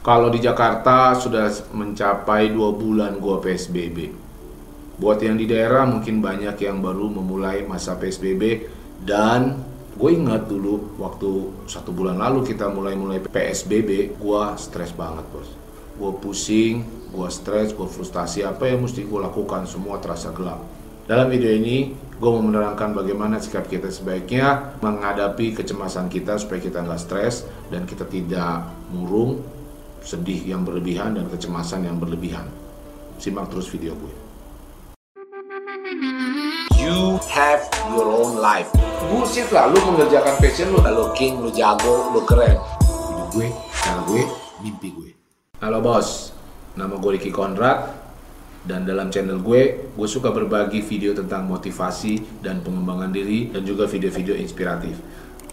Kalau di Jakarta sudah mencapai dua bulan gua PSBB. Buat yang di daerah mungkin banyak yang baru memulai masa PSBB dan gue ingat dulu waktu satu bulan lalu kita mulai-mulai PSBB, gua stres banget bos. Gue pusing, gue stres, gue frustasi apa yang mesti gue lakukan semua terasa gelap. Dalam video ini, gue mau menerangkan bagaimana sikap kita sebaiknya menghadapi kecemasan kita supaya kita nggak stres dan kita tidak murung, sedih yang berlebihan dan kecemasan yang berlebihan. Simak terus video gue. You have your own life. Bullshit lah, lu mengerjakan passion lu. Lu king, lu jago, lu keren. Hidup gue, cara gue, mimpi gue. Halo bos, nama gue Ricky Konrad. Dan dalam channel gue, gue suka berbagi video tentang motivasi dan pengembangan diri dan juga video-video inspiratif.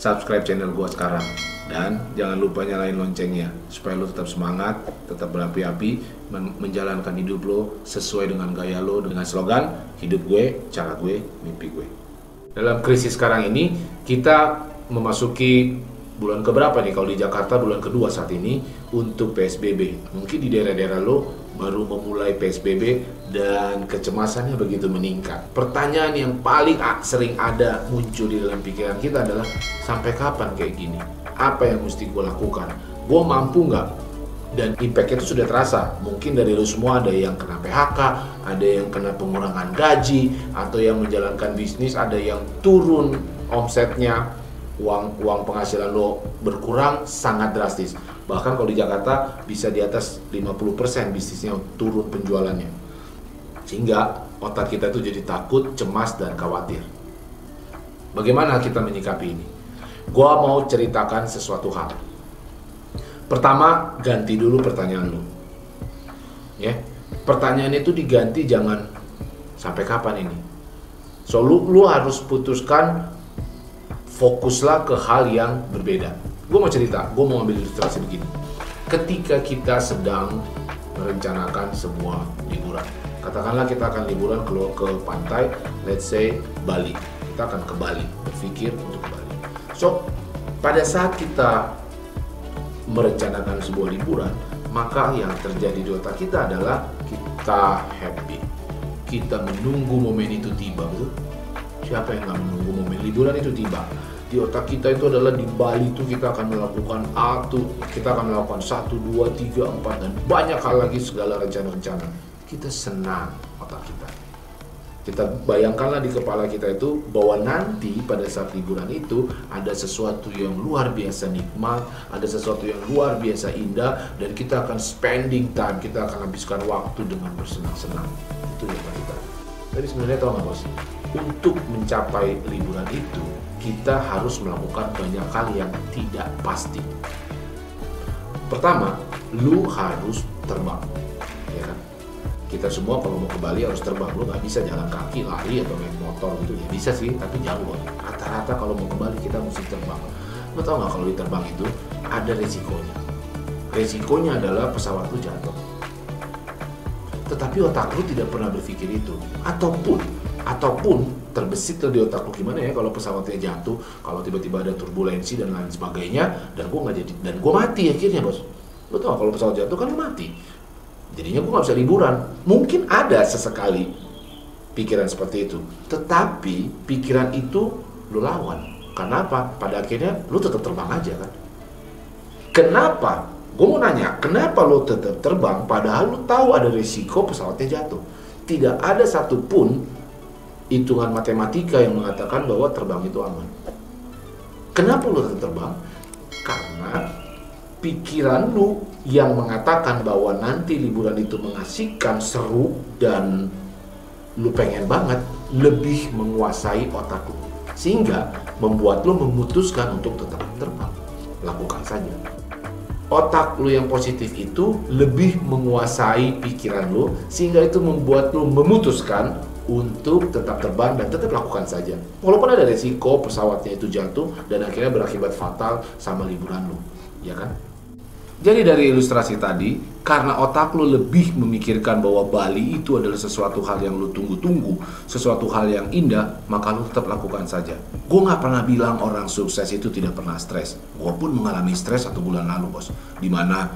Subscribe channel gue sekarang. Dan jangan lupa nyalain loncengnya supaya lo tetap semangat, tetap berapi-api men- menjalankan hidup lo sesuai dengan gaya lo dengan slogan hidup gue, cara gue, mimpi gue. Dalam krisis sekarang ini kita memasuki bulan keberapa nih kalau di Jakarta bulan kedua saat ini untuk PSBB. Mungkin di daerah-daerah lo baru memulai PSBB dan kecemasannya begitu meningkat. Pertanyaan yang paling sering ada muncul di dalam pikiran kita adalah sampai kapan kayak gini? Apa yang mesti gue lakukan? Gue mampu nggak? Dan impactnya itu sudah terasa. Mungkin dari lo semua ada yang kena PHK, ada yang kena pengurangan gaji, atau yang menjalankan bisnis, ada yang turun omsetnya, uang uang penghasilan lo berkurang sangat drastis. Bahkan kalau di Jakarta bisa di atas 50% bisnisnya turun penjualannya. Sehingga otak kita itu jadi takut, cemas dan khawatir. Bagaimana kita menyikapi ini? Gua mau ceritakan sesuatu hal. Pertama, ganti dulu pertanyaan lu. Ya. Pertanyaan itu diganti jangan sampai kapan ini. So lu, lu harus putuskan fokuslah ke hal yang berbeda. Gue mau cerita, gue mau ambil ilustrasi begini. Ketika kita sedang merencanakan sebuah liburan, katakanlah kita akan liburan ke, ke pantai, let's say Bali. Kita akan ke Bali, berpikir untuk ke Bali. So, pada saat kita merencanakan sebuah liburan, maka yang terjadi di otak kita adalah kita happy. Kita menunggu momen itu tiba, betul? Siapa yang nggak menunggu momen liburan itu tiba? Di otak kita itu adalah di Bali itu kita akan melakukan A tuh, kita akan melakukan satu, dua, tiga, empat dan banyak hal lagi segala rencana-rencana. Kita senang otak kita. Kita bayangkanlah di kepala kita itu bahwa nanti pada saat liburan itu ada sesuatu yang luar biasa nikmat, ada sesuatu yang luar biasa indah dan kita akan spending time, kita akan habiskan waktu dengan bersenang-senang. Itu yang kita. Tapi sebenarnya tahu nggak bos? Untuk mencapai liburan itu kita harus melakukan banyak hal yang tidak pasti. Pertama, lu harus terbang, ya kan? Kita semua kalau mau ke Bali harus terbang, lu nggak bisa jalan kaki, lari atau naik motor gitu ya bisa sih, tapi jauh. Bos. Rata-rata kalau mau ke Bali kita mesti terbang. Lu tau nggak kalau diterbang itu ada resikonya. Resikonya adalah pesawat lu jatuh. Tetapi otak lu tidak pernah berpikir itu, ataupun ataupun terbesit di otak lu gimana ya kalau pesawatnya jatuh, kalau tiba-tiba ada turbulensi dan lain sebagainya, dan gua nggak jadi dan gua mati akhirnya bos. Lu tau kalau pesawat jatuh kan lu mati. Jadinya gua nggak bisa liburan. Mungkin ada sesekali pikiran seperti itu, tetapi pikiran itu lu lawan. Kenapa? Pada akhirnya lu tetap terbang aja kan. Kenapa? Gue mau nanya, kenapa lo tetap terbang padahal lo tahu ada risiko pesawatnya jatuh? Tidak ada satupun hitungan matematika yang mengatakan bahwa terbang itu aman. Kenapa tetap terbang? Karena pikiran lu yang mengatakan bahwa nanti liburan itu mengasihkan, seru, dan lu pengen banget lebih menguasai otak lu. Sehingga membuat lu memutuskan untuk tetap terbang. Lakukan saja. otak lu yang positif itu lebih menguasai pikiran lu sehingga itu membuat lu memutuskan untuk tetap terbang dan tetap lakukan saja. Walaupun ada resiko pesawatnya itu jatuh dan akhirnya berakibat fatal sama liburan lu, ya kan? Jadi dari ilustrasi tadi, karena otak lu lebih memikirkan bahwa Bali itu adalah sesuatu hal yang lu tunggu-tunggu, sesuatu hal yang indah, maka lu tetap lakukan saja. Gue nggak pernah bilang orang sukses itu tidak pernah stres. Gue pun mengalami stres satu bulan lalu, bos. Di mana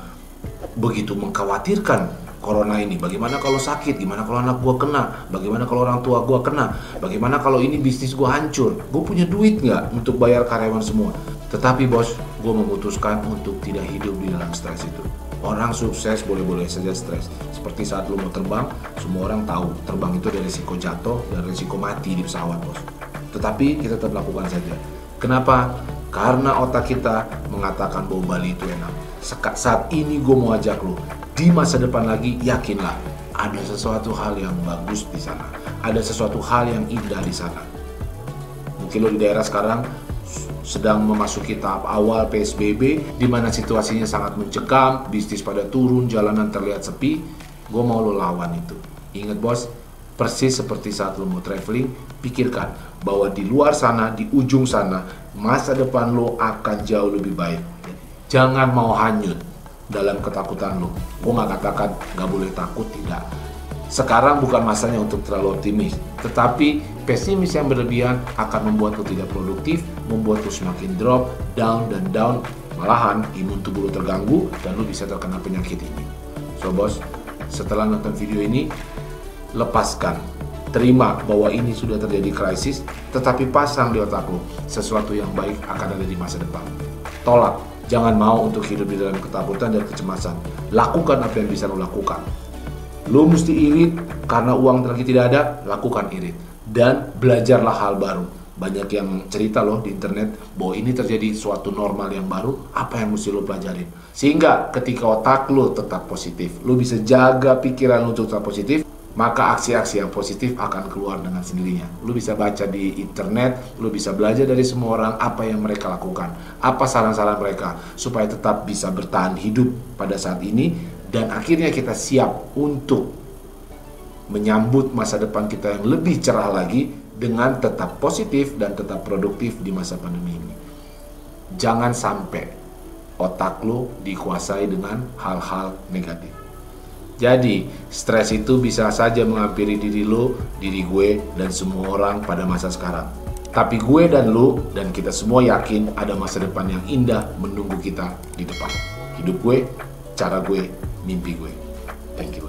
begitu mengkhawatirkan corona ini? Bagaimana kalau sakit? Gimana kalau anak gua kena? Bagaimana kalau orang tua gua kena? Bagaimana kalau ini bisnis gua hancur? Gue punya duit nggak untuk bayar karyawan semua? Tetapi bos, gue memutuskan untuk tidak hidup di dalam stres itu. Orang sukses boleh-boleh saja stres. Seperti saat lu mau terbang, semua orang tahu terbang itu ada risiko jatuh dan risiko mati di pesawat bos. Tetapi kita tetap lakukan saja. Kenapa? Karena otak kita mengatakan bahwa Bali itu enak. Saat ini gue mau ajak lu, di masa depan lagi yakinlah ada sesuatu hal yang bagus di sana. Ada sesuatu hal yang indah di sana. Mungkin lo di daerah sekarang sedang memasuki tahap awal PSBB di mana situasinya sangat mencekam, bisnis pada turun, jalanan terlihat sepi. Gue mau lo lawan itu. Ingat bos, persis seperti saat lo mau traveling, pikirkan bahwa di luar sana, di ujung sana, masa depan lo akan jauh lebih baik. Jangan mau hanyut dalam ketakutan lo. Gue nggak katakan nggak boleh takut, tidak. Sekarang bukan masanya untuk terlalu optimis, tetapi pesimis yang berlebihan akan membuat lo tidak produktif, membuat lo semakin drop, down dan down, malahan imun tubuh lo terganggu dan lo bisa terkena penyakit ini. So bos, setelah nonton video ini, lepaskan, terima bahwa ini sudah terjadi krisis, tetapi pasang di otak lo sesuatu yang baik akan ada di masa depan. Tolak Jangan mau untuk hidup di dalam ketakutan dan kecemasan. Lakukan apa yang bisa lo lakukan. Lo mesti irit karena uang lagi tidak ada, lakukan irit. Dan belajarlah hal baru. Banyak yang cerita loh di internet bahwa ini terjadi suatu normal yang baru, apa yang mesti lo pelajarin. Sehingga ketika otak lo tetap positif, lo bisa jaga pikiran lo tetap positif, maka aksi-aksi yang positif akan keluar dengan sendirinya. Lu bisa baca di internet, lu bisa belajar dari semua orang apa yang mereka lakukan, apa saran-saran mereka supaya tetap bisa bertahan hidup pada saat ini dan akhirnya kita siap untuk menyambut masa depan kita yang lebih cerah lagi dengan tetap positif dan tetap produktif di masa pandemi ini. Jangan sampai otak lu dikuasai dengan hal-hal negatif. Jadi, stres itu bisa saja menghampiri diri lo, diri gue, dan semua orang pada masa sekarang. Tapi gue dan lo, dan kita semua yakin ada masa depan yang indah menunggu kita di depan. Hidup gue, cara gue, mimpi gue. Thank you.